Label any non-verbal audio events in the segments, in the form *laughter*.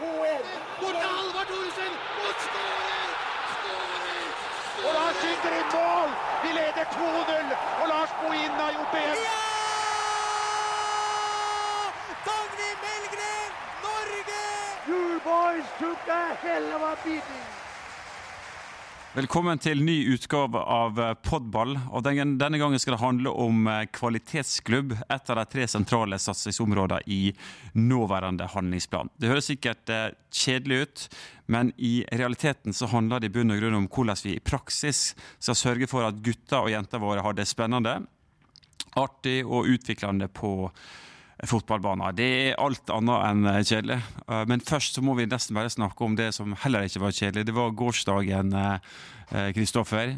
2-1. Bort til Halvard Thoresen! Og skårer! Skårer! Og Lars skyter i mål! Vi leder 2-0, og Lars Bohin har gjort det igjen. Dagny Melgren, Norge! You boys took a hell of a beating. Velkommen til ny utgave av eh, Podball. og den- Denne gangen skal det handle om eh, kvalitetsklubb, et av de tre sentrale satsingsområdene i nåværende handlingsplan. Det høres sikkert eh, kjedelig ut, men i realiteten så handler det i bunn og grunn om hvordan vi i praksis skal sørge for at gutter og jenter våre har det spennende, artig og utviklende på fotballbaner. Det er alt annet enn eh, kjedelig. Eh, Men først så må vi nesten bare snakke om det som heller ikke var kjedelig. Det var gårsdagen, Kristoffer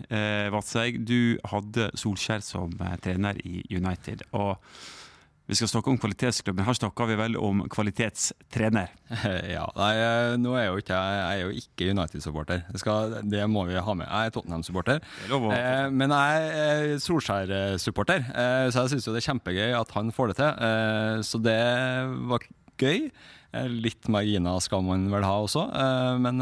Vadsøy. Du hadde Solskjær som eh, trener i United. Og vi skal snakke om kvalitetsklubben. Her snakker vi vel om kvalitetstrener. *laughs* Ja, nei, eh, nå er jeg jo ikke, jeg er jo ikke United-supporter. Det, det må vi ha med. Jeg er Tottenham-supporter. Er Eh, men jeg er Solskjær-supporter, eh, så jeg syns jo det er kjempegøy at han får det til. Eh, så det var gøy. Eh, Litt marginer skal man vel ha også, eh, men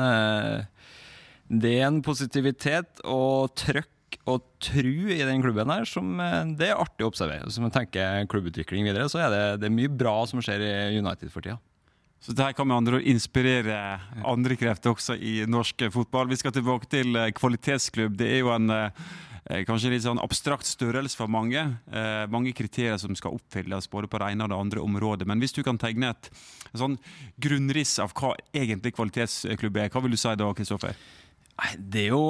det er en positivitet og trøkk og tru i den klubben her som eh, det er artig å observere. Hvis man tenker klubbutvikling videre, så er det, det er mye bra som skjer i United for tida. Så det her kan med andre ord inspirere andre krefter også i norsk fotball. Vi skal tilbake til eh, kvalitetsklubb. Det er jo en eh, kanskje litt sånn abstrakt størrelse for mange. Eh, mange kriterier som skal oppfylles både på det ene og det andre området. Men hvis du kan tegne et sånn grunnriss av hva egentlig kvalitetsklubb er, hva vil du si da, Kristoffer? Det er jo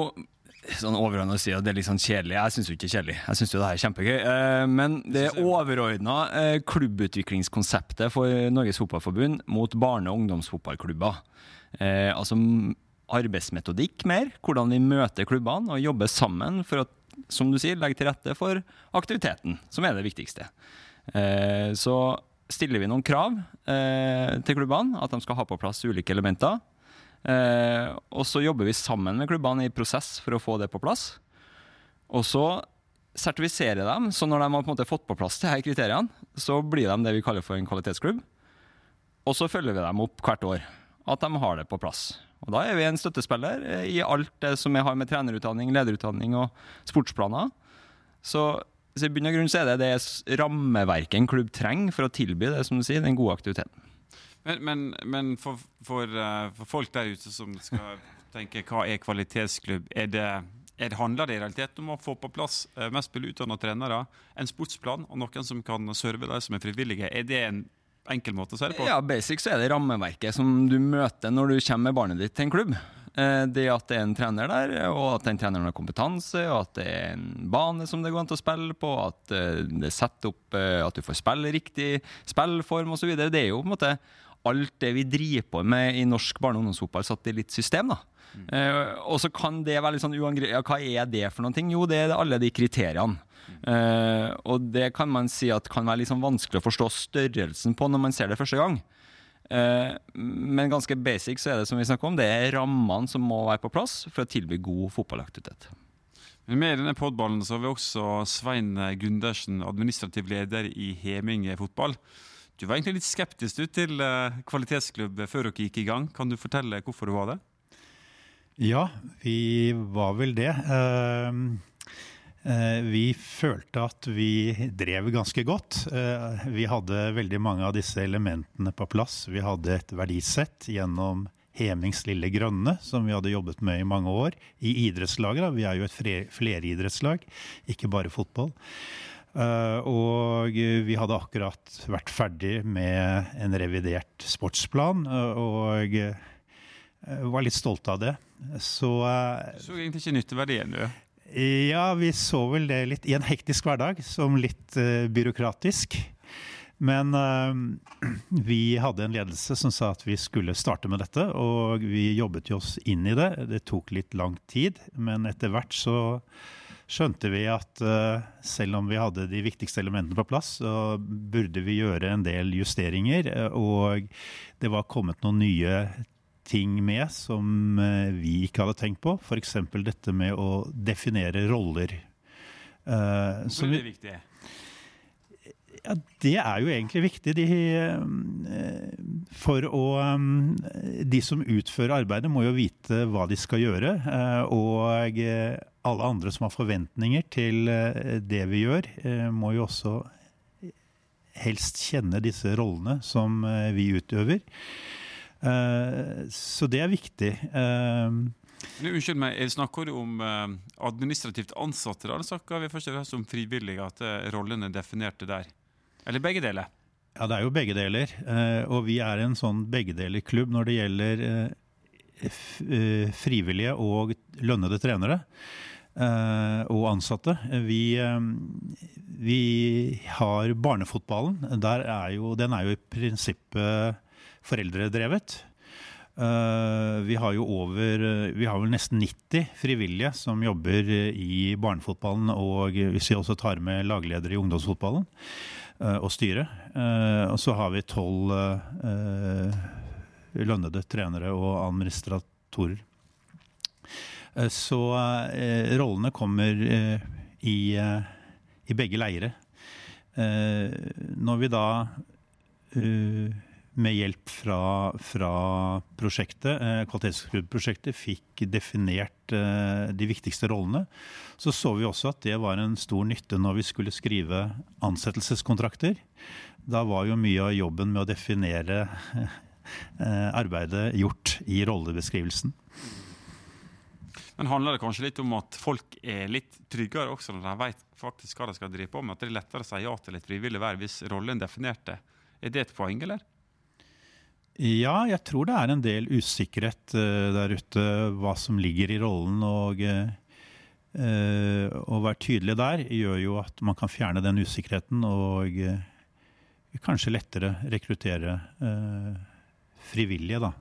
sånn overordna si at det er litt sånn kjedelig. Jeg syns jo ikke det er kjedelig. Jeg syns jo det her er kjempegøy. Eh, Men det overordna eh, klubbutviklingskonseptet for Norges Fotballforbund mot barne- og ungdomsfotballklubber. Eh, altså arbeidsmetodikk mer. Hvordan vi møter klubbene og jobber sammen for å, som du sier, legge til rette for aktiviteten, som er det viktigste. Så stiller vi noen krav til klubbene, at de skal ha på plass ulike elementer. Eh, og så jobber vi sammen med klubbene i prosess for å få det på plass. Og så sertifiserer dem, så når de har på en måte fått på plass de her kriteriene, så blir de det vi kaller for en kvalitetsklubb. Og så følger vi dem opp hvert år, at de har det på plass. Og da er vi en støttespiller eh, i alt det som jeg har med trenerutdanning, lederutdanning og sportsplaner. Så, så i bunn og grunn så er det det rammeverket en klubb trenger for å tilby det, som du sier, den gode aktiviteten. Men, men, men for, for, eh, for folk der ute som skal tenke hva er kvalitetsklubb, er det, er det handler det i realiteten om å få på plass eh, mest mulig utdannede trenere, en sportsplan og noen som kan serve de som er frivillige? Er det en enkel måte å se det på? Ja, basic så er det rammeverket som du møter når du kommer med barnet ditt til en klubb. Eh, Det at det er en trener der, og at den treneren har kompetanse, og at det er en bane som det går an til å spille på, at det setter opp at du får spille riktig spillform osv. Det er jo på en måte alt det vi driver på med i norsk barne- og ungdomsfotball satt i litt system. da. Eh, og så kan det være litt sånn uangre... Ja, hva er det for noen ting? Jo, det er alle de kriteriene. Eh, og det kan man si at kan være litt sånn vanskelig å forstå størrelsen på når man ser det første gang. Uh, men ganske basic så er det som vi snakker om, det er rammene som må være på plass for å tilby god fotballaktivitet. Med i denne podballen så har vi også Svein Gundersen, administrativ leder i Heminge fotball. Du var egentlig litt skeptisk til eh, kvalitetsklubb før dere gikk i gang. Kan du fortelle hvorfor du var det? Ja, vi var vel det. Eh, eh, Vi følte at vi drev ganske godt. Eh, Vi hadde veldig mange av disse elementene på plass. Vi hadde et verdisett gjennom Hemings Lille Grønne, som vi hadde jobbet med i mange år. I idrettslaget, da. Vi er jo et fler- fleridrettslag, ikke bare fotball. Eh, og vi hadde akkurat vært ferdig med en revidert sportsplan, eh, og eh, var litt stolte av det. Så Du så egentlig ikke nytteverdien, du. ja, vi så vel det litt i en hektisk hverdag, som litt byråkratisk. Men *clears throat* vi hadde en ledelse som sa at vi skulle starte med dette, og vi jobbet jo oss inn i det. Det tok litt lang tid, men etter hvert så skjønte vi at eh, selv om vi hadde de viktigste elementene på plass, så burde vi gjøre en del justeringer, eh, og det var kommet noen nye ting med som eh, vi ikke hadde tenkt på. F.eks. dette med å definere roller. Uh, er det viktig? Ja, det er jo egentlig viktig. De, eh, for å um, De som utfører arbeidet, må jo vite hva de skal gjøre. Uh, og alle andre som har forventninger til det vi gjør, må jo også helst kjenne disse rollene som vi utøver. Så det er viktig. Unnskyld meg, Snakker du om administrativt ansatte, da, eller snakker vi først og fremst om frivillige? At rollene er definerte der? Eller begge deler? Ja, det er jo begge deler. Eh, og vi er en sånn begge-deler-klubb når det gjelder eh, eh, frivillige og lønnede trenere og ansatte. Vi, vi har barnefotballen. Er jo, den er jo i prinsippet foreldredrevet. Vi har jo over Vi har vel nesten 90 frivillige som jobber i barnefotballen, og hvis vi også tar med lagledere i ungdomsfotballen. Eh, å styre. Eh, og så har vi tolv eh, lønnede trenere og administratorer. Så rollene kommer i, i begge leire. Når vi da med hjelp fra, fra prosjektet, eh, kvalitetsklubbprosjektet fikk definert eh, de viktigste rollene, så så vi også at det var en stor nytte når vi skulle skrive ansettelseskontrakter. Da var jo mye av jobben med å definere *laughs* eh, arbeidet gjort i rollebeskrivelsen. Men handler det kanskje litt om at folk er litt tryggere også når de vet faktisk hva de skal drive på med? At det er lettere å si ja til et frivillig verv hvis rollen er definert? Er det et poeng, eller? Ja, jeg tror det er en del usikkerhet uh, der ute hva som ligger i rollen. Og uh, å være tydelig der gjør jo at man kan fjerne den usikkerheten og kanskje lettere rekruttere frivillige, da.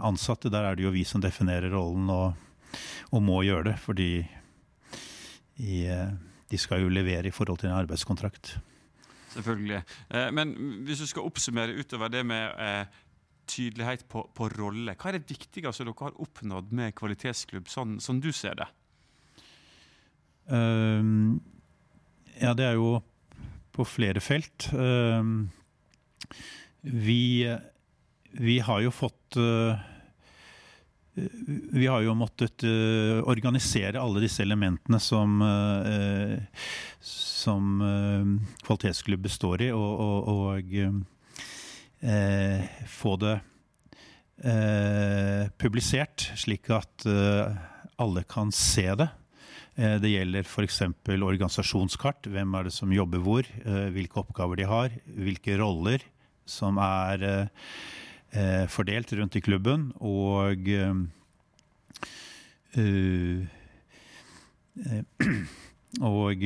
ansatte, der er det jo vi som definerer rollen og, og må gjøre det. Fordi de skal jo levere i forhold til en arbeidskontrakt. Selvfølgelig. Eh, men hvis du skal oppsummere utover det med eh, tydelighet på, på rolle, hva er det viktigste dere har oppnådd med kvalitetsklubb, sånn som du ser det? Um, ja, det er jo på flere felt. Um, vi, vi, har jo fått uh, vi har jo måttet uh, organisere alle disse elementene som uh, som uh, kvalitetsklubb består i, og, og, og få det publisert, slik at alle kan se det. Det gjelder f.eks. organisasjonskart. Hvem er det som jobber hvor? Hvilke oppgaver de har. Hvilke roller som er fordelt rundt i klubben. Og *clears throat* og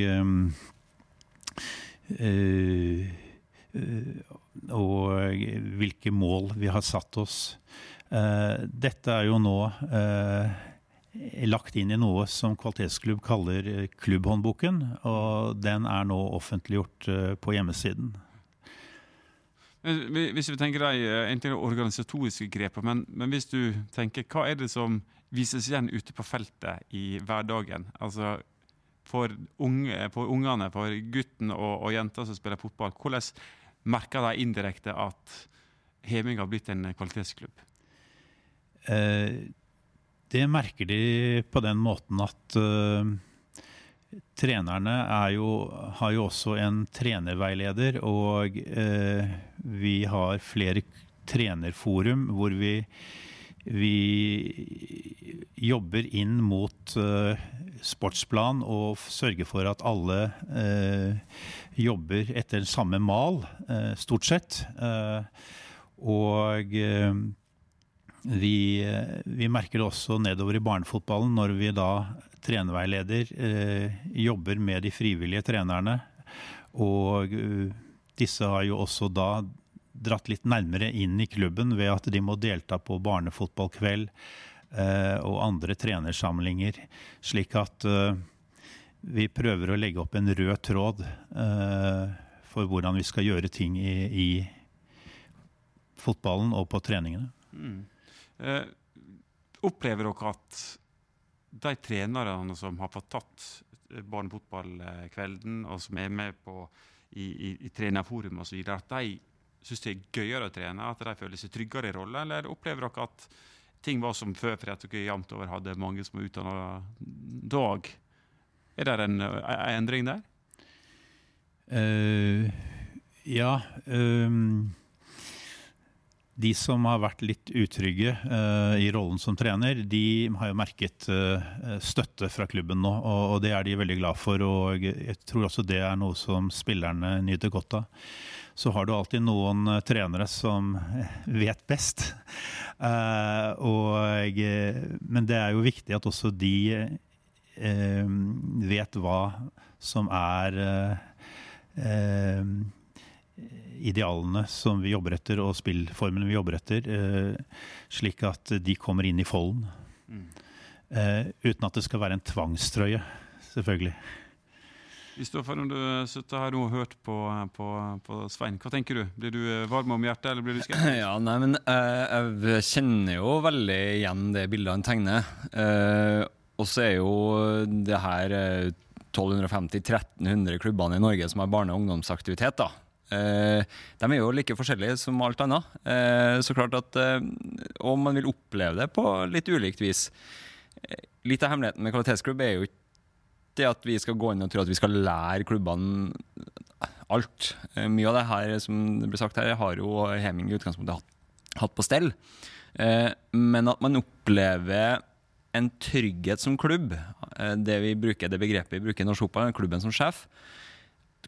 Eh, eh, og hvilke mål vi har satt oss. Eh, dette er jo nå lagt inn i noe som Kvalitetsklubb kaller Klubbhåndboken, og den er nå offentliggjort på hjemmesiden. Hvis vi tenker en ting organisatoriske grep, men, men, hvis du tenker, hva er det som vises igjen ute på feltet i hverdagen? Altså, for, unge, for ungene, for gutten og, og jenta som spiller fotball? Hvordan merker de indirekte at Heming har blitt en kvalitetsklubb? Eh, det merker de på den måten at uh, trenerne jo, har jo også en trenerveileder, og eh, vi har flere trenerforum hvor vi vi jobber inn mot uh, sportsplan og sørger for at alle uh, jobber etter samme mal, uh, stort sett. og vi, vi, merker det også nedover i barnefotballen når vi da trenerveileder jobber med de frivillige trenerne. Og disse har jo også da dratt litt nærmere inn i klubben ved at de må delta på barnefotballkveld eh, og andre trenersamlinger. Slik at eh, vi prøver å legge opp en rød tråd eh, for hvordan vi skal gjøre ting i, i fotballen og på treningene. Mm. Eh, opplever dere at de trenerne som har fått tatt barnefotballkvelden, og som er med på i, i, i trenerforum osv., at de syns det er gøyere å trene? At de føler seg tryggere i rolla, eller opplever dere at ting var som før fordi at dere jevnt over hadde mange som var utdanna dag? Er det en, en endring der? Uh, ja. Um, de som har vært litt utrygge uh, i rollen som trener, de har jo merket uh, støtte fra klubben nå, og, og, det er de veldig glad for. Og jeg tror også det er noe som spillerne nyter godt av. Så har du alltid noen uh, trenere som vet best. Og, men det er jo viktig at også de vet hva som er idealene som vi jobber etter, og spillformene vi jobber etter, eh, slik at de kommer inn i folden. Mm. Eh, uten at det skal være en tvangstrøye, selvfølgelig. Kristoffer, når du sitter her og har hørt på, på, på, Svein, hva tenker du? Blir du eh, varm om hjertet, eller blir du skeptisk? *clears throat* Ja, nei, men Jeg kjenner jo veldig igjen det bildet han tegner. og så er jo det her 1250-1300 klubbene i Norge som har barne- og ungdomsaktivitet. da. Eh, de er jo like forskjellige som alt annet. Eh, så klart at, eh, Og man vil oppleve det på litt ulikt vis. Litt av hemmeligheten med kvalitetsklubb er jo ikke det at vi skal gå inn og tro at vi skal lære klubbene alt. Mye av det her som det blir sagt her, har jo Heming i utgangspunktet hatt, hatt på stell. Men at man opplever en trygghet som klubb, det vi bruker, det begrepet vi bruker i norsk fotball, klubben som sjef.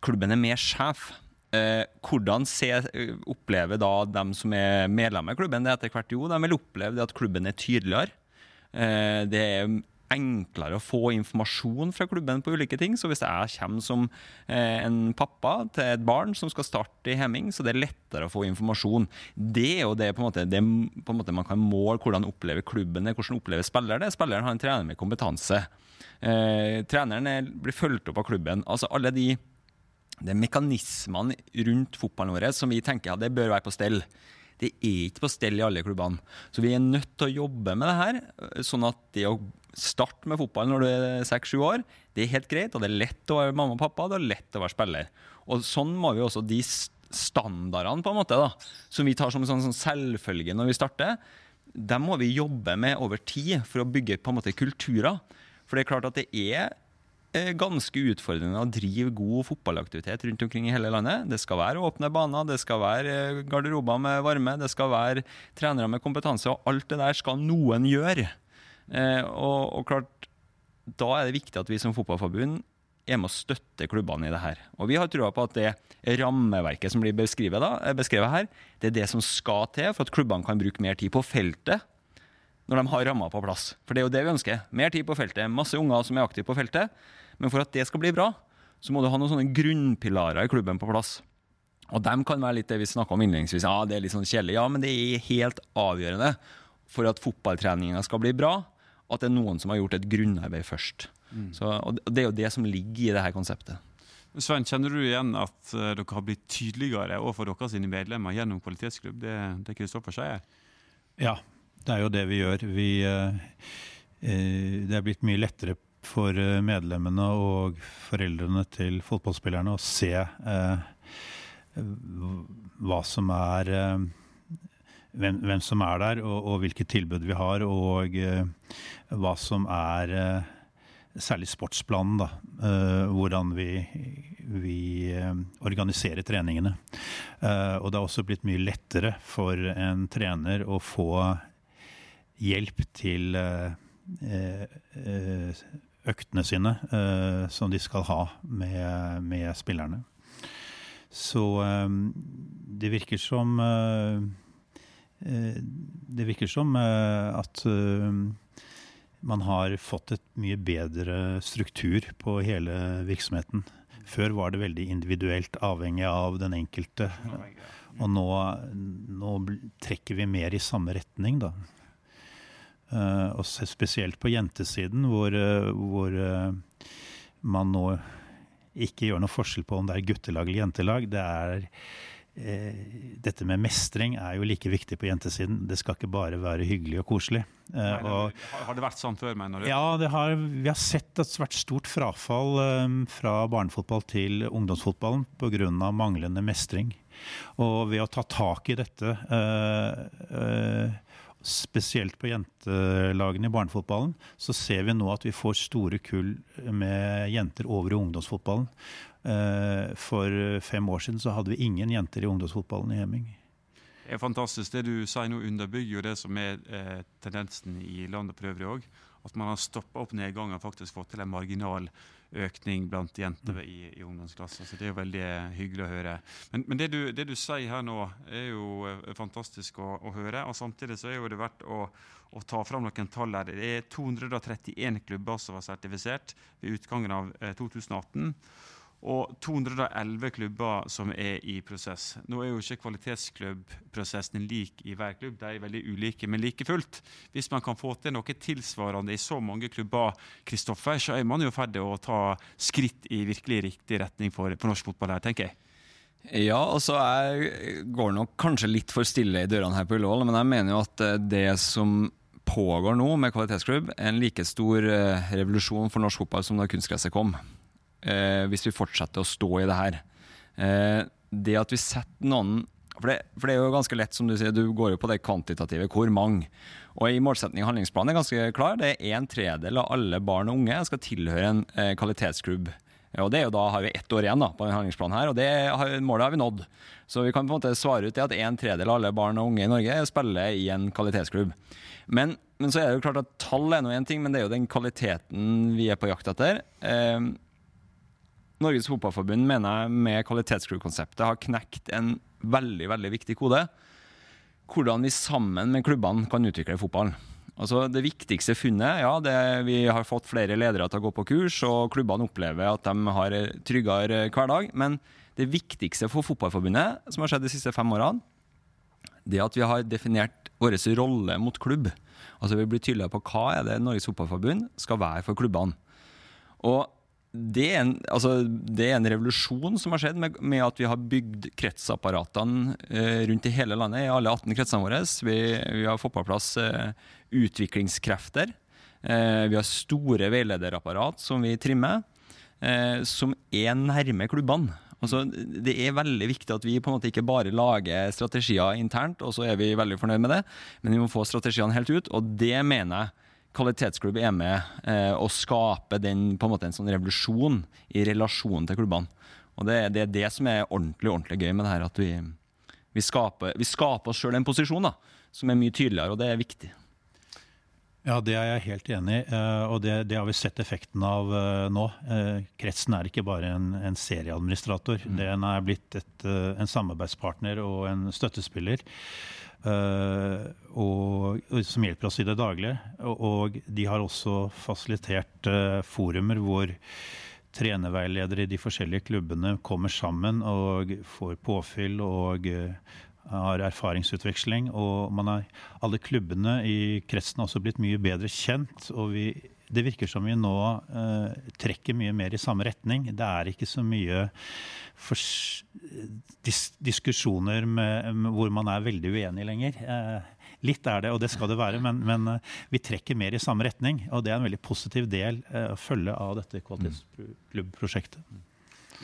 Klubben er mer sjef. Eh, hvordan se, opplever da dem som er medlemmer i klubben det etter hvert? Jo, de vil oppleve at klubben er tydeligere. Eh, det er enklere å få informasjon fra klubben på ulike ting. Så hvis jeg kommer som eh, en pappa til et barn som skal starte i Hemming, så det er lettere å få informasjon. Det er jo det, på en måte, det på en måte man kan måle hvordan opplever klubben det, hvordan opplever spilleren det. Spilleren har en trener med kompetanse. Eh, treneren er, blir fulgt opp av klubben. Altså alle de det er mekanismene rundt fotballen vår som vi tenker at det bør være på stell. Det er ikke på stell i alle klubbene. Så vi er nødt til å jobbe med det her. Sånn at det å starte med fotball når du er seks-sju år, det er helt greit. Og det er lett å være mamma og pappa, det er lett å være spiller. Og sånn må vi også de standardene på en måte da, som vi tar som en sånn, sånn selvfølge når vi starter, dem må vi jobbe med over tid for å bygge på en måte kulturer. For det er klart at det er ganske utfordrende å drive god fotballaktivitet rundt omkring i hele landet. Det skal være åpne baner, det skal være eh, garderober med varme, det skal være trenere med kompetanse, og alt det der skal noen gjøre. Eh, og, og klart, da er det viktig at vi som fotballforbund er med å støtte klubbene i det her. Og vi har trua på at det rammeverket som blir beskrevet, da, beskrevet her, det er det som skal til for at klubbene kan bruke mer tid på feltet når de har ramma på plass. For det er jo det vi ønsker. Mer tid på feltet. Masse unger som er aktive på feltet. Men for at det skal bli bra, så må du ha noen sånne grunnpilarer i klubben på plass. Og dem kan være litt det vi snakka om innledningsvis. Ja, det er litt sånn kjedelig. Ja, men det er helt avgjørende for at fotballtreninga skal bli bra, at det er noen som har gjort et grunnarbeid først. Mm. Så, og det er jo det som ligger i det her konseptet. Svein, kjenner du igjen at uh, dere har blitt tydeligere overfor deres medlemmer gjennom kvalitetsklubb? Det, det Kristoffer sier? Ja, det er jo det vi gjør. Vi, uh, uh, det er blitt mye lettere for eh, medlemmene og foreldrene til fotballspillerne å se eh, hva som er eh, hvem, hvem, som er der, og, og hvilke tilbud vi har, og eh, hva som er eh, Særlig sportsplanen, da. Eh, hvordan vi, vi organiserer treningene. og det har også blitt mye lettere for en trener å få hjelp til øktene sine uh, som de skal ha med, med spillerne. Så um, det virker som uh, Det virker som at man har fått et mye bedre struktur på hele virksomheten. Før var det veldig individuelt, avhengig av den enkelte. Og nå, nå trekker vi mer i samme retning, da. Uh, og spesielt på jentesiden, hvor, uh, hvor uh, man nå ikke gjør noe forskjell på om det er guttelag eller jentelag. Det er, dette med mestring er jo like viktig på jentesiden. Det skal ikke bare være hyggelig og koselig. Nei, og, har det vært sånn før, mener du? Ja, har, vi har sett at det har vært stort frafall fra barnefotball til ungdomsfotballen pga. manglende mestring. Og ved å ta tak i dette, spesielt på jentelagene i barnefotballen, så ser vi nå at vi får store kull med jenter over i ungdomsfotballen. For fem år siden så hadde vi ingen jenter i ungdomsfotballen i Heming. Det er fantastisk. Det du sier nå, underbygger jo det som er eh, tendensen i landet for øvrig òg. At man har stoppa opp nedgangen og faktisk fått til en marginal økning blant jenter i, i ungdomsklassen. Så det er jo veldig hyggelig å høre. Men, men det, du, det, du, sier her nå, er jo eh, fantastisk å, å, høre. Og samtidig så er jo det verdt å, å ta fram noen tall her. Det er 231 klubber som var sertifisert ved utgangen av eh, 2018 og 211 klubber som er i prosess. Nå er jo ikke kvalitetsklubbprosessen lik i hver klubb, de er veldig ulike. Men like fullt, hvis man kan få til noe tilsvarende i så mange klubber, Kristoffer, så er man jo ferdig å ta skritt i virkelig riktig retning for, for norsk fotball her, tenker jeg. Ja, og så går det nok kanskje litt for stille i dørene her på Ullevål, men jeg mener jo at eh, det som pågår nå med kvalitetsklubb, er en like stor eh, revolusjon for norsk fotball som da kunstgresset kom hvis vi fortsetter å stå i det her. Eh, det at vi setter noen for det, for det, er jo ganske lett, som du sier, du går jo på det kvantitative. Hvor mange? Og i målsetting og handlingsplanen er ganske klar. Det er en tredel av alle barn og unge skal tilhøre en eh, kvalitetsklubb. Og det er jo Da har vi ett år igjen da, på denne handlingsplanen, her, og det har, målet har vi nådd. Så vi kan på en måte svare ut det at en tredel av alle barn og unge i Norge spiller i en kvalitetsklubb. Men, men så er det jo klart at tall er nå én ting, men det er jo den kvaliteten vi er på jakt etter. Eh, Norges Fotballforbund mener jeg med kvalitetscrew-konseptet har knekt en veldig veldig viktig kode. Hvordan vi sammen med klubbene kan utvikle fotballen. Altså Det viktigste funnet ja, det vi har fått flere ledere til å gå på kurs, og klubbene opplever at de har tryggere hverdag. Men det viktigste for Fotballforbundet, som har skjedd de siste fem årene, det er at vi har definert vår rolle mot klubb. Altså Vi blir tydeligere på hva er det Norges Fotballforbund skal være for klubbene. Og det er, en, altså, det er, en, revolusjon som har skjedd med, med at vi har bygd kretsapparatene eh, rundt i hele landet, i alle 18 kretsene våre. Vi, vi har fått på plass eh, utviklingskrefter. Eh, vi har store veilederapparat som vi trimmer, eh, som er nærme klubbene. Altså, det er veldig viktig at vi på en måte ikke bare lager strategier internt, og så er vi veldig fornøyd med det, men vi må få strategiene helt ut, og det mener jeg kvalitetsklubb er med eh, å skape den, på en måte en sånn revolusjon i relasjonen til klubbene. Og det, det, er det som er ordentlig ordentlig gøy med det her. At vi, vi, skaper, vi skaper, oss sjøl en posisjon da, som er mye tydeligere, og det er viktig. Ja, det er jeg helt enig i, eh, og det, det, har vi sett effekten av eh, nå. Eh, kretsen er ikke bare en, en serieadministrator. Mm. Den er blitt et, en samarbeidspartner og en støttespiller. Uh, og, som hjelper oss i det daglige. Og, og de har også fasilitert uh, forumer hvor trenerveiledere i de forskjellige klubbene kommer sammen og får påfyll og uh, har erfaringsutveksling. Og er, alle klubbene i kretsen har også blitt mye bedre kjent. og vi det virker som vi nå eh, trekker mye mer i samme retning. Det er ikke så mye dis diskusjoner med, med, hvor man er veldig uenig lenger. Eh, litt er det, og det skal det være, men, men uh, vi trekker mer i samme retning. Og det er en veldig positiv del uh, å følge av dette kvalitetsklubbprosjektet.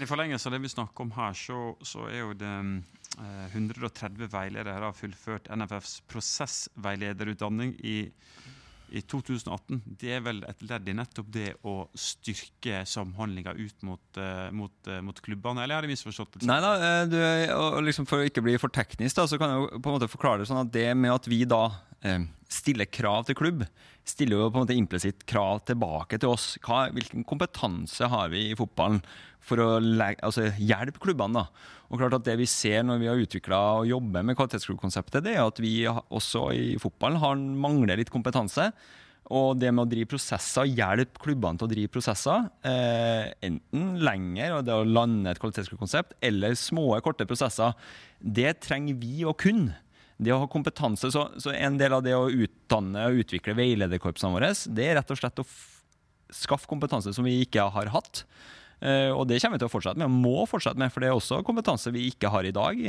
I forlengelse av det vi snakker om her, så, så er jo det uh, 130 veiledere har fullført NFFs prosessveilederutdanning i i 2018, det er vel et ledd i nettopp det å styrke samhandlinga ut mot, uh, mot, uh, mot, klubbene, eller har jeg misforstått? Nei da, uh, liksom for å ikke bli for teknisk, da, så kan jeg jo på en måte forklare det sånn at det med at vi da stiller krav til klubb, stiller jo på en måte implisitt krav tilbake til oss. Hva, hvilken kompetanse har vi i fotballen for å altså, hjelpe klubbene? da? Og klart at Det vi ser når vi har utvikla og jobber med kvalitetsklubbkonseptet, det er at vi også i fotballen har, mangler litt kompetanse. Og det med å drive prosesser, hjelpe klubbene til å drive prosesser, eh, enten lenger, og det å lande et kvalitetsklubbkonsept, eller små, korte prosesser, det trenger vi å kunne. Det å ha kompetanse, så, så En del av det å utdanne og utvikle veilederkorpsene våre, det er rett og slett å skaffe kompetanse som vi ikke har hatt. Uh, og det kommer vi til å fortsette med, og må fortsette med, for det er også kompetanse vi ikke har i dag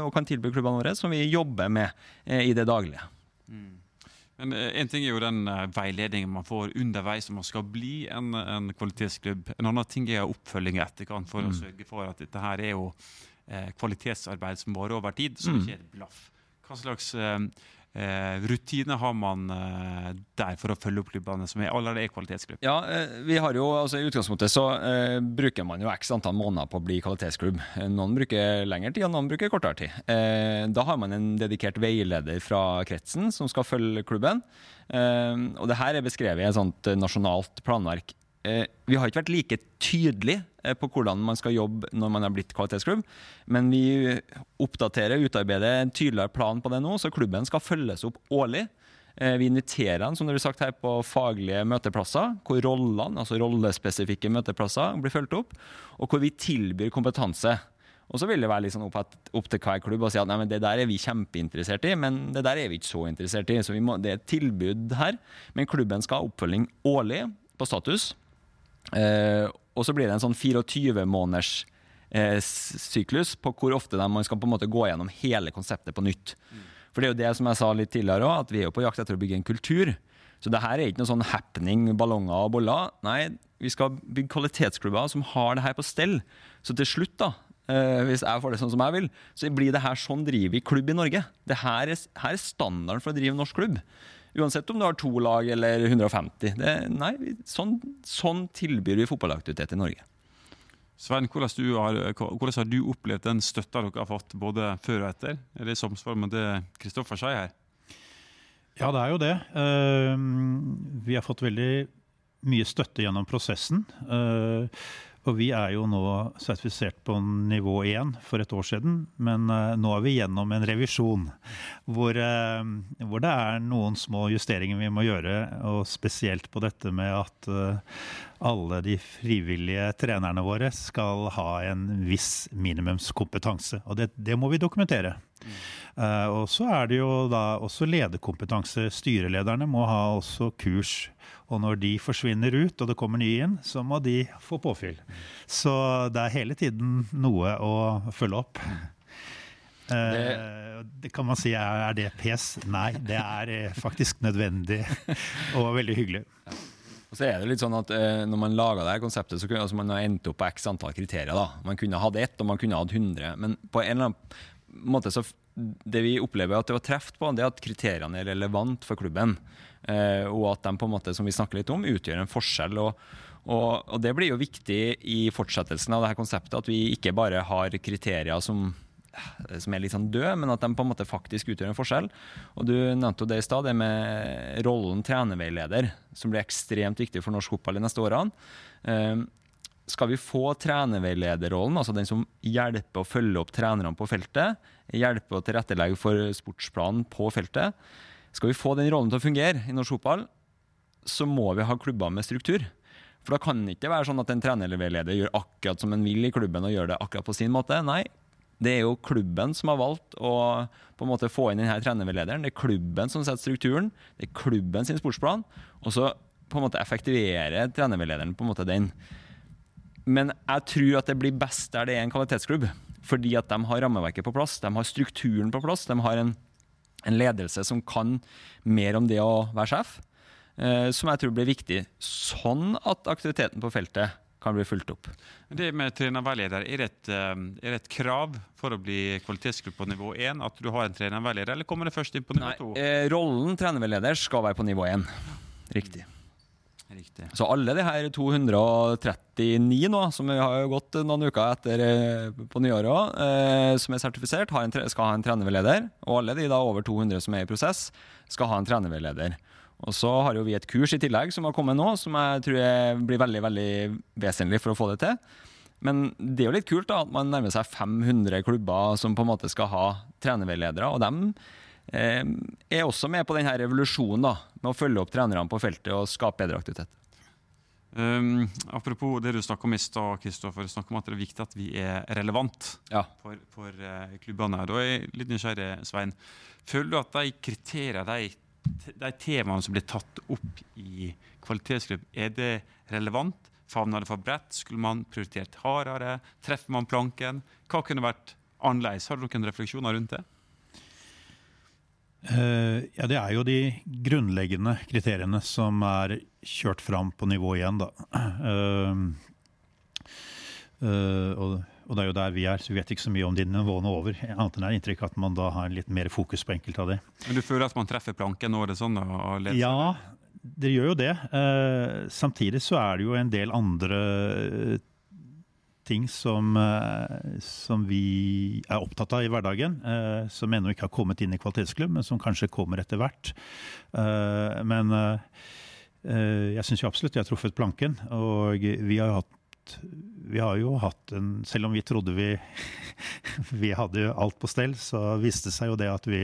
og kan tilby klubbene våre, som vi jobber med uh, i det daglige. Mm. Men En ting er jo den uh, veiledningen man får underveis om man skal bli en, en kvalitetsklubb. En annen ting er oppfølging i etterkant for mm. å sørge for at dette her er jo eh, kvalitetsarbeid som varer over tid, som ikke er et blaff. Hva slags eh, eh, rutiner har man eh, der for å følge opp klubbene som er, allerede er kvalitetsklubb? Ja, eh, vi har jo, altså I utgangspunktet så eh, bruker man jo x antall måneder på å bli kvalitetsklubb. Noen bruker lengre tid, og noen bruker kortere tid. Eh, da har man en dedikert veileder fra kretsen som skal følge klubben. Og det her er beskrevet i et sånt nasjonalt planverk. Eh, vi har ikke vært like tydelige eh, på hvordan man skal jobbe når man har blitt kvalitetsklubb, men vi oppdaterer utarbeider en tydeligere plan på det nå, så klubben skal følges opp årlig. Eh, Vi inviterer den som det blir sagt her, på faglige møteplasser, hvor rollene, altså rollespesifikke møteplasser, blir fulgt opp, og hvor vi tilbyr kompetanse. Og så vil det være sånn opp, at, opp til hver klubb å si at nei, det der er vi kjempeinteressert i, men det der er vi ikke så interessert i. Så må, det er et tilbud her. Men klubben skal ha oppfølging årlig på status. Eh, og så blir det en sånn 24 måneders eh, syklus på hvor ofte man skal på en måte gå gjennom hele konseptet på nytt. For det er jo det som jeg sa litt tidligere òg, at vi er jo på jakt etter å bygge en kultur. Så det her er ikke noe sånn happening, ballonger og boller. Nei, vi skal bygge kvalitetsklubber som har det her på stell. Så til slutt, da, eh, hvis jeg får det sånn som jeg vil, så blir det her sånn driver vi klubb i Norge. Det her er, her er standarden for å drive norsk klubb. Uansett om du har to lag eller 150. Det, nei, sånn, sånn tilbyr vi fotballaktivitet i Norge. Svein, hvordan, du har, hvordan har du opplevd den støtta dere har fått både før og etter? Er det i samsvar med det Kristoffer sier her? Ja, det er jo det. Eh, Vi har fått veldig mye støtte gjennom prosessen. Og vi er jo nå sertifisert på nivå 1 for et år siden, men eh, nå er vi gjennom en revisjon hvor, eh, hvor det er noen små justeringer vi må gjøre, og spesielt på dette med at eh, alle de frivillige trenerne våre skal ha en viss minimumskompetanse. Og det, det må vi dokumentere. Uh, og så er det jo da også lederkompetanse. Styrelederne må ha også kurs. Og når de forsvinner ut og det kommer nye inn, så må de få påfyll. Så det er hele tiden noe å følge opp. Det, det kan man si, er er det pes? Nei, det er eh, faktisk nødvendig *laughs* og veldig hyggelig. Og så er det litt sånn at eh, Når man laga det her konseptet, så kunne altså, man endt opp på x antall kriterier. da. Man kunne hatt ett, og man kunne hatt 100. Men på en eller annen måte så det vi opplever at det var treft på, det er at kriteriene er relevant for klubben. Eh, og at de på en måte, som vi snakker litt om, utgjør en forskjell. Og, og, og det blir jo viktig i fortsettelsen av det her konseptet, at vi ikke bare har kriterier som som er litt sånn død, men at de på en måte faktisk utgjør en forskjell. Og Du nevnte jo det i stad, det med rollen trenerveileder, som blir ekstremt viktig for norsk fotball de neste årene. Eh, skal vi få trenerveilederrollen, altså den som hjelper å følge opp trenerne på feltet, hjelper å tilrettelegge for sportsplanen på feltet, skal vi få den rollen til å fungere i norsk fotball, så må vi ha klubber med struktur. For da kan det ikke være sånn at en trenerveileder gjør akkurat som en vil i klubben og gjør det akkurat på sin måte. Nei, det er jo klubben som har valgt å på en måte få inn denne trenerveilederen. Det er klubben som setter strukturen, det er klubben sin sportsplan. Og så på en måte effektuere trenerveilederen på en måte den. Men jeg tror at det blir best der det er en kvalitetsklubb. Fordi at de har rammeverket på plass, de har strukturen på plass, de har en, en ledelse som kan mer om det å være sjef. Eh, som jeg tror blir viktig, sånn at aktiviteten på feltet kan bli fulgt opp. Det med trenerveileder, er eh, er det et krav for å bli kvalitetsgruppe på nivå 1 at du har en trenerveileder, eller kommer det først inn på nivå 2? Nei, rollen trenerveileder skal være på nivå 1. Riktig. Riktig. Så alle de her 239 nå, som vi har gått noen uker etter eh, på nyåret eh, som er sertifisert, har en, skal ha en trenerveileder. Og alle de da over 200 som er i prosess, skal ha en trenerveileder. Og så har jo vi et kurs i tillegg som har kommet nå, som jeg tror blir veldig veldig vesentlig for å få det til. Men det er jo litt kult da, at man nærmer seg 500 klubber som på en måte skal ha trenerveiledere. Og dem eh, er også med på denne revolusjonen da, med å følge opp trenerne på feltet og skape bedre aktivitet. Um, apropos det du snakker om i stad, Kristoffer. snakk om at det er viktig at vi er relevant Ja. for, for uh, klubbene. Da er jeg litt nysgjerrig, Svein. Føler du at de kriteriene, de, de temaene som blir tatt opp i kvalitetsgruppen. er det relevant? Favner det for bredt? Skulle man prioritert hardere? Treffer man planken? Hva kunne vært annerledes? Har du noen refleksjoner rundt det? Uh, ja, det er jo de grunnleggende kriteriene som er kjørt fram på nivå igjen. da. Uh, uh, og, Og det er jo der vi er, så vi vet ikke så mye om de nivåene over. Annet enn er inntrykk at man da har litt mer fokus på enkelte av det. Men du føler at man treffer planken nå? er det sånn? Og leser. Ja, det gjør jo det. Eh, samtidig så er det jo en del andre ting som, eh, som vi er opptatt av i hverdagen. Eh, som ennå ikke har kommet inn i kvalitetsklubb, men som kanskje kommer etter hvert. Eh, men eh, jeg syns absolutt jeg har truffet planken. Og vi har jo vi har jo hatt en Selv om vi trodde vi, *laughs* vi hadde alt på stell, så viste det seg jo det at vi,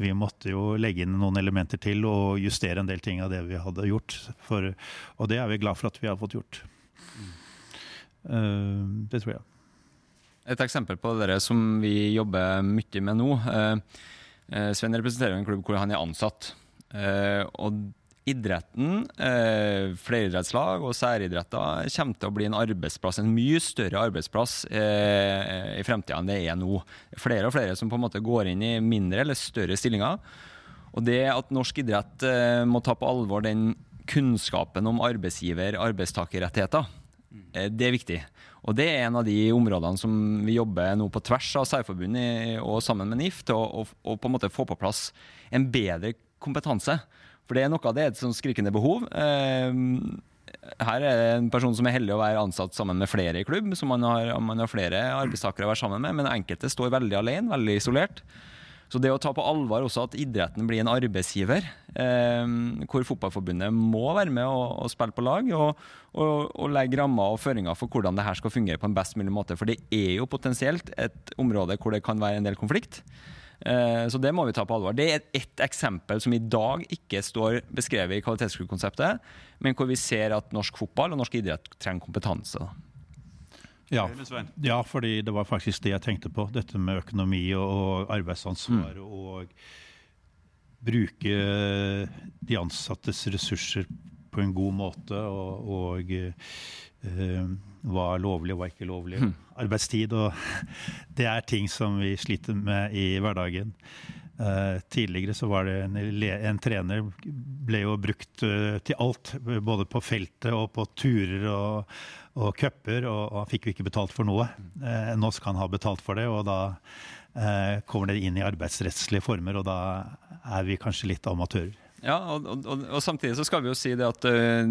vi, måtte jo legge inn noen elementer til og justere en del ting av det vi hadde gjort. For, og det er vi glad for at vi har fått gjort. Uh, det tror jeg. Et eksempel på det som vi jobber mye med nå. Uh, Sven representerer en klubb hvor han er ansatt. Og idretten, fleridrettslag og særidretter kommer til å bli en arbeidsplass, en mye større arbeidsplass i fremtida enn det er nå. Flere og flere som på en måte går inn i mindre eller større stillinger. Og det at norsk idrett må ta på alvor den kunnskapen om arbeidsgiver-arbeidstakerrettigheter Eh, det er viktig. Og det er en av de områdene som vi jobber nå på tvers av Særforbundet og sammen med NIF til å, å, på en måte få på plass en bedre kompetanse. For det er noe av det er et sånn skrikende behov. Eh, her er det en person som er heldig å være ansatt sammen med flere i klubb, som man har, man har flere arbeidstakere å være sammen med, men enkelte står veldig alene, veldig isolert. Så det å ta på alvor også at idretten blir en arbeidsgiver, eh, hvor Fotballforbundet må være med og, og spille på lag, og, og, og legge rammer og føringer for hvordan det her skal fungere på en best mulig måte. For det er jo potensielt et område hvor det kan være en del konflikt. Eh, så det må vi ta på alvor. Det er ett eksempel som i dag ikke står beskrevet i kvalitetsklubbkonseptet, men hvor vi ser at norsk fotball og norsk idrett trenger kompetanse. Ja, ja, fordi det var faktisk det jeg tenkte på. Dette med økonomi og arbeidsansvar. Mm. Og bruke de ansattes ressurser på en god måte. Og, og uh, hva er lovlig og hva er ikke lovlig. Mm. Arbeidstid og *laughs* Det er ting som vi sliter med i hverdagen. Uh, tidligere så var det en, en trener ble jo brukt uh, til alt. Både på feltet og på turer og og cuper, og, og han fikk jo ikke betalt for noe. Uh, nå skal han ha betalt for det, og da kommer det inn i arbeidsrettslige former, og da er vi kanskje litt amatører. Ja, og, og, og, samtidig så skal vi jo si det at uh,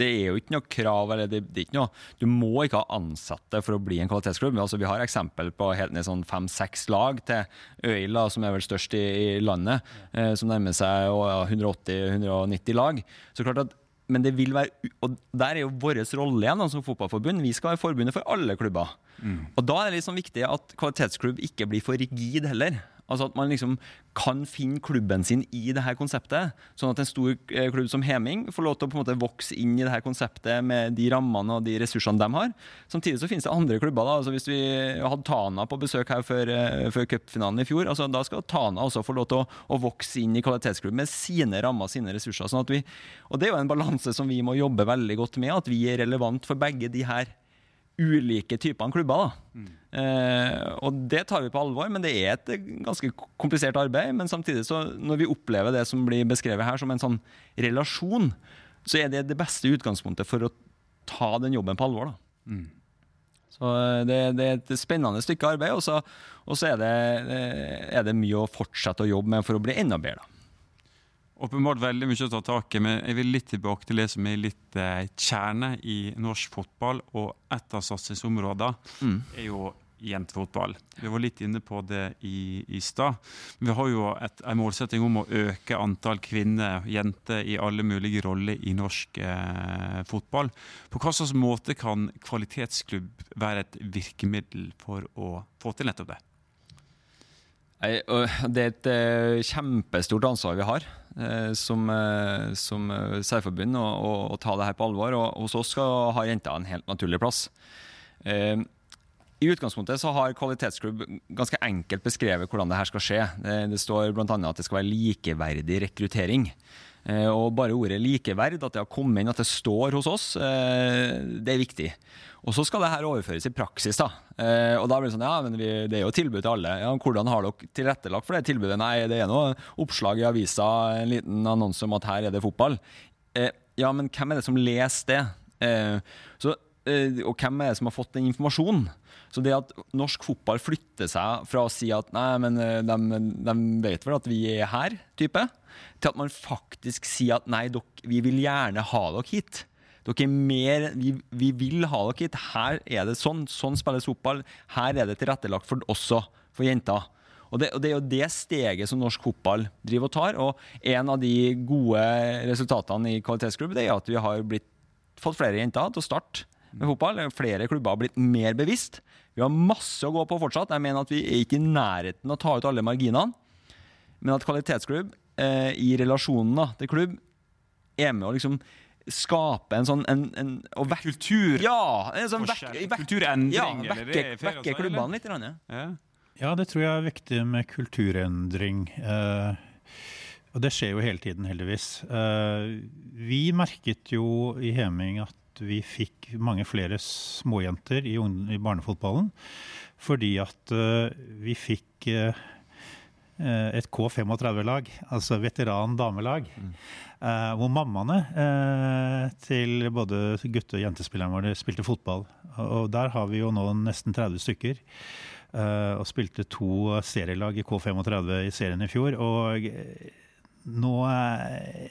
det er jo ikke noe krav eller det, det er ikke noe, Du må ikke ha ansatte for å bli en kvalitetsklubb. Altså, vi har eksempel på helt ned sånn fem-seks lag til Øyla, som er vel størst i, i landet, uh, som nærmer seg uh, 180-190 lag. Så klart at men det vil være Og der er jo vår rolle igjen som fotballforbund. Vi skal være forbundet for alle klubber. Mm. Og da er det liksom viktig at kvalitetsklubb ikke blir for rigid heller. Altså At man liksom kan finne klubben sin i det her konseptet. Sånn at en stor eh, klubb som Heming får lov til å på en måte vokse inn i det her konseptet med de rammene og de ressursene de har. Samtidig så finnes det andre klubber. da, altså Hvis vi hadde Tana på besøk her før, eh, før cupfinalen i fjor, altså da skal Tana også få lov til å, å vokse inn i kvalitetsklubben med sine rammer og sine ressurser. sånn at vi, og Det er jo en balanse som vi må jobbe veldig godt med, at vi er relevant for begge de her ulike typene klubber. da. Mm. Eh, og det tar vi på alvor, men det er et ganske komplisert arbeid. Men samtidig, så når vi opplever det som blir beskrevet her som en sånn relasjon, så er det det beste utgangspunktet for å ta den jobben på alvor. da. Mm. Så eh, det, det, er et spennende stykke arbeid, og så, og så er, det, er, det, mye å fortsette å jobbe med for å bli enda bedre. da. Åpenbart veldig mye å ta tak i, men jeg vil litt tilbake til det som er litt eh, kjerne i norsk fotball. Og et av satsingsområdene mm. er jo jentefotball. Vi var litt inne på det i, i stad. Vi har jo et, en målsetting om å øke antall kvinner, jenter, i alle mulige roller i norsk eh, fotball. På hva slags måte kan kvalitetsklubb være et virkemiddel for å få til nettopp det? Det er et eh, kjempestort ansvar vi har eh, som, særforbund og, særforbund å, ta det her på alvor. Og hos oss skal ha jenta en helt naturlig plass. I utgangspunktet så har kvalitetsklubb ganske enkelt beskrevet hvordan det her skal skje. Det står bl.a. at det skal være likeverdig rekruttering. Og bare ordet likeverd, at det har kommet inn, at det står hos oss, det er viktig. Og så skal det her overføres i praksis. da. Eh, og da blir Det sånn, ja, men vi, det er jo tilbud til alle. Ja, hvordan har dere tilrettelagt for det tilbudet? Nei, det er noe oppslag i avisa, en liten annonse om at her er det fotball. Eh, ja, men hvem er det som leser det? Eh, så eh, og hvem er det som har fått den informasjonen? Så det at norsk fotball flytter seg fra å si at nei, men eh, de, de vet vel at vi er her, type, til at man faktisk sier at nei, dok, vi vil gjerne ha dere hit. Dere er mer, vi, vi vil ha dere hit. Her er det sånn. Sånn spilles fotball. Her er det tilrettelagt for også for jenter. Og det, og det, er jo det steget som norsk fotball driver og tar. Og en av de gode resultatene i kvalitetsklubb det er at vi har blitt, fått flere jenter til å starte med fotball. Flere klubber har blitt mer bevisst. Vi har masse å gå på fortsatt. Jeg mener at vi er ikke i nærheten av å ta ut alle marginene. Men at kvalitetsklubb eh, i relasjonen til klubb er med å liksom skape en sånn en, en, vekke, Kultur? Ja! En sånn vekke, vekke, kulturendring, ja, vekke, vekke klubbene litt. grann, Ja. Ja. Ja, det tror jeg er viktig med kulturendring. Eh, og det skjer jo hele tiden, heldigvis. Eh, vi merket jo i Heming at vi fikk mange flere småjenter i, i barnefotballen. Fordi at uh, vi fikk eh, et K35-lag, altså veteran damelag. Eh, hvor mammaene til både gutte- og jentespillerne våre spilte fotball. Og der har vi jo nå nesten 30 stykker. og spilte to serielag i K35 i serien i fjor. Og nå eh,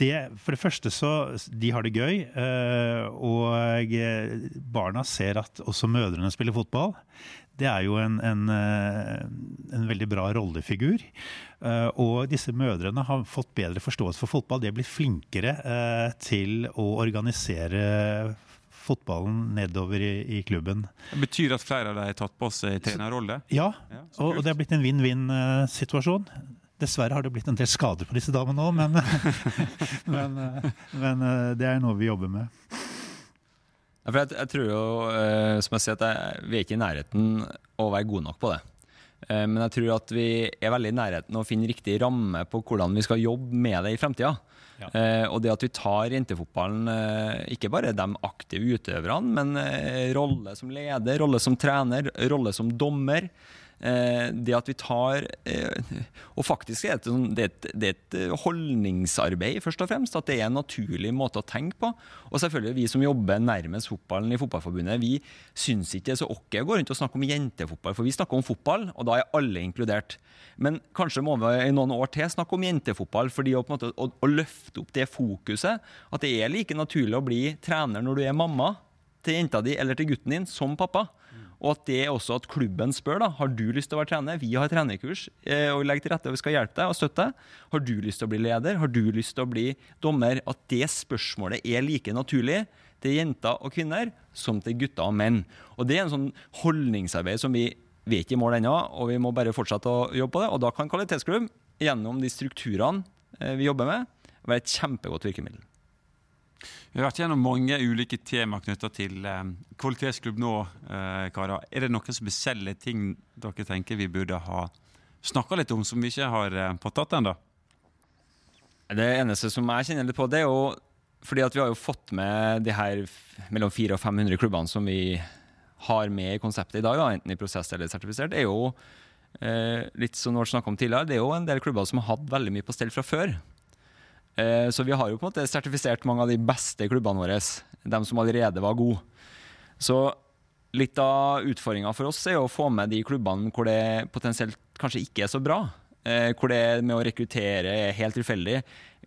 det, For det første så De har det gøy. eh, og eh, barna ser at også mødrene spiller fotball. Det er jo en, en, en veldig bra rollefigur. Og disse mødrene har fått bedre forståelse for fotball. De er blitt flinkere til å organisere fotballen nedover i, i klubben. Det betyr at flere av dem har tatt på seg trenerrolle? Ja, Ja, og, og det har blitt en vinn-vinn-situasjon. Dessverre har det blitt en del skader på disse damene òg, men, *laughs* men, men eh, det er noe vi jobber med. Ja, jeg, jeg tror jo, eh, som jeg sier, at jeg, vi er ikke i nærheten å være gode nok på det. Eh, men jeg tror at vi er veldig i nærheten å finne riktig ramme på hvordan vi skal jobbe med det i fremtida. Ja. Og det at vi tar jentefotballen, ikke bare de aktive utøverne, men rolle som leder, rolle som trener, rolle som dommer. Eh, det at vi tar eh, Og faktisk er det, sånn- det, er et, eh, holdningsarbeid, først og fremst. At det er en naturlig måte å tenke på. Og selvfølgelig vi som jobber nærmest fotballen i Fotballforbundet, vi syns ikke det er så ok å gå rundt og snakke om jentefotball, for vi snakker om fotball, og da er alle inkludert. Men kanskje må vi i noen år til snakke om jentefotball, fordi å, måte, å, å løfte opp det fokuset. At det er like naturlig å bli trener når du er mamma til jenta di eller til gutten din som pappa. Og at det er også at klubben spør da, har du lyst til å være trener. Vi har trenerkurs og og legger til rette og vi skal hjelpe deg og støtte deg. Har du lyst til å bli leder? Har du lyst til å bli dommer? At det spørsmålet er like naturlig til jenter og kvinner som til gutter og menn. Og det er en sånn holdningsarbeid som vi vi er ikke i mål ennå, og vi må bare fortsette å jobbe på det. Og da kan kvalitetsklubb, gjennom de strukturene eh, vi jobber med, være et kjempegodt virkemiddel. Vi har vært gjennom mange ulike tema knytta til eh, kvalitetsklubb nå, eh, Kara. Er det noen spesielle ting dere tenker vi burde ha snakka litt om, som vi ikke har eh, fått tatt ennå? Det eneste som jeg kjenner litt på, det er jo fordi at vi har jo fått med de her mellom 400 og 500 klubbene som vi har med i konseptet i dag, da, enten i prosess eller sertifisert, det er jo eh, litt som vi snakka om tidligere, det er jo en del klubber som har hatt veldig mye på stell fra før. Eh, så vi har jo på en måte sertifisert mange av de beste klubbene våre, de som allerede var gode. Så litt av utfordringa for oss er å få med de klubbene hvor det potensielt kanskje ikke er så bra. Eh, hvor det med å rekruttere er helt tilfeldig.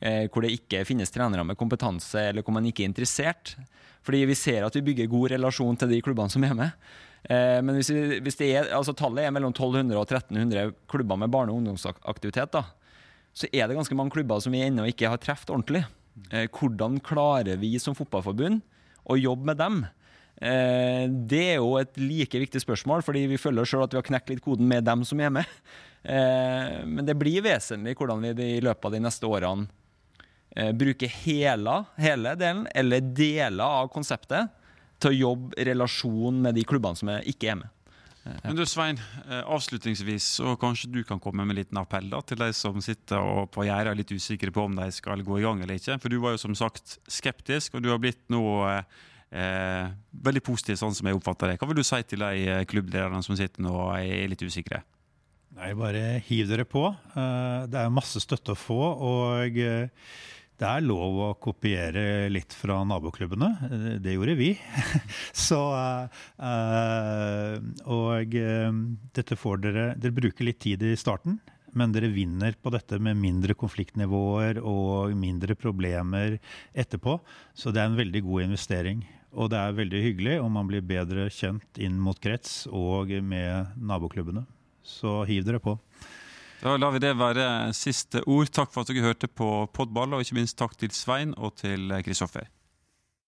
Eh, hvor det ikke finnes trenere med kompetanse, eller hvor man ikke er interessert. Fordi vi ser at vi bygger god relasjon til de klubbene som er med. Men hvis, vi, er, altså tallet er mellom 1200 og 1300 klubber med barne- og ungdomsaktivitet, da, så er det ganske mange klubber som vi ennå ikke har truffet ordentlig. Eh, hvordan klarer vi som fotballforbund å jobbe med dem? Eh, det er jo et like viktig spørsmål, fordi vi føler sjøl at vi har knekt litt koden med dem som er med. Eh, men det blir vesentlig hvordan vi i løpet av de neste årene eh, bruker hele, hele delen, eller deler av konseptet, til å jobbe relasjon med de klubbene som ikke er med. Men du Svein, eh, avslutningsvis så kanskje du kan komme med en liten appell da, til de som sitter og på gjerdet er litt usikre på om de skal gå i gang eller ikke. For du var jo som sagt skeptisk, og du har blitt nå eh, eh, veldig positiv, sånn som jeg oppfatter det. Hva vil du si til de eh, klubblederne som sitter nå og er litt usikre? Nei, bare hiv dere på. Eh, Det er masse støtte å få. Og eh, det er lov å kopiere litt fra naboklubbene. Eh, det gjorde vi. *laughs* Så Og dette får dere Dere bruker litt tid i starten, men dere vinner på dette med mindre konfliktnivåer og mindre problemer etterpå. Så det er en veldig god investering. Og det er veldig hyggelig om man blir bedre kjent inn mot krets og med naboklubbene. Så hiv dere på. Da lar vi det være siste ord. Takk for at dere hørte på Podball, og ikke minst takk til Svein og til Kristoffer.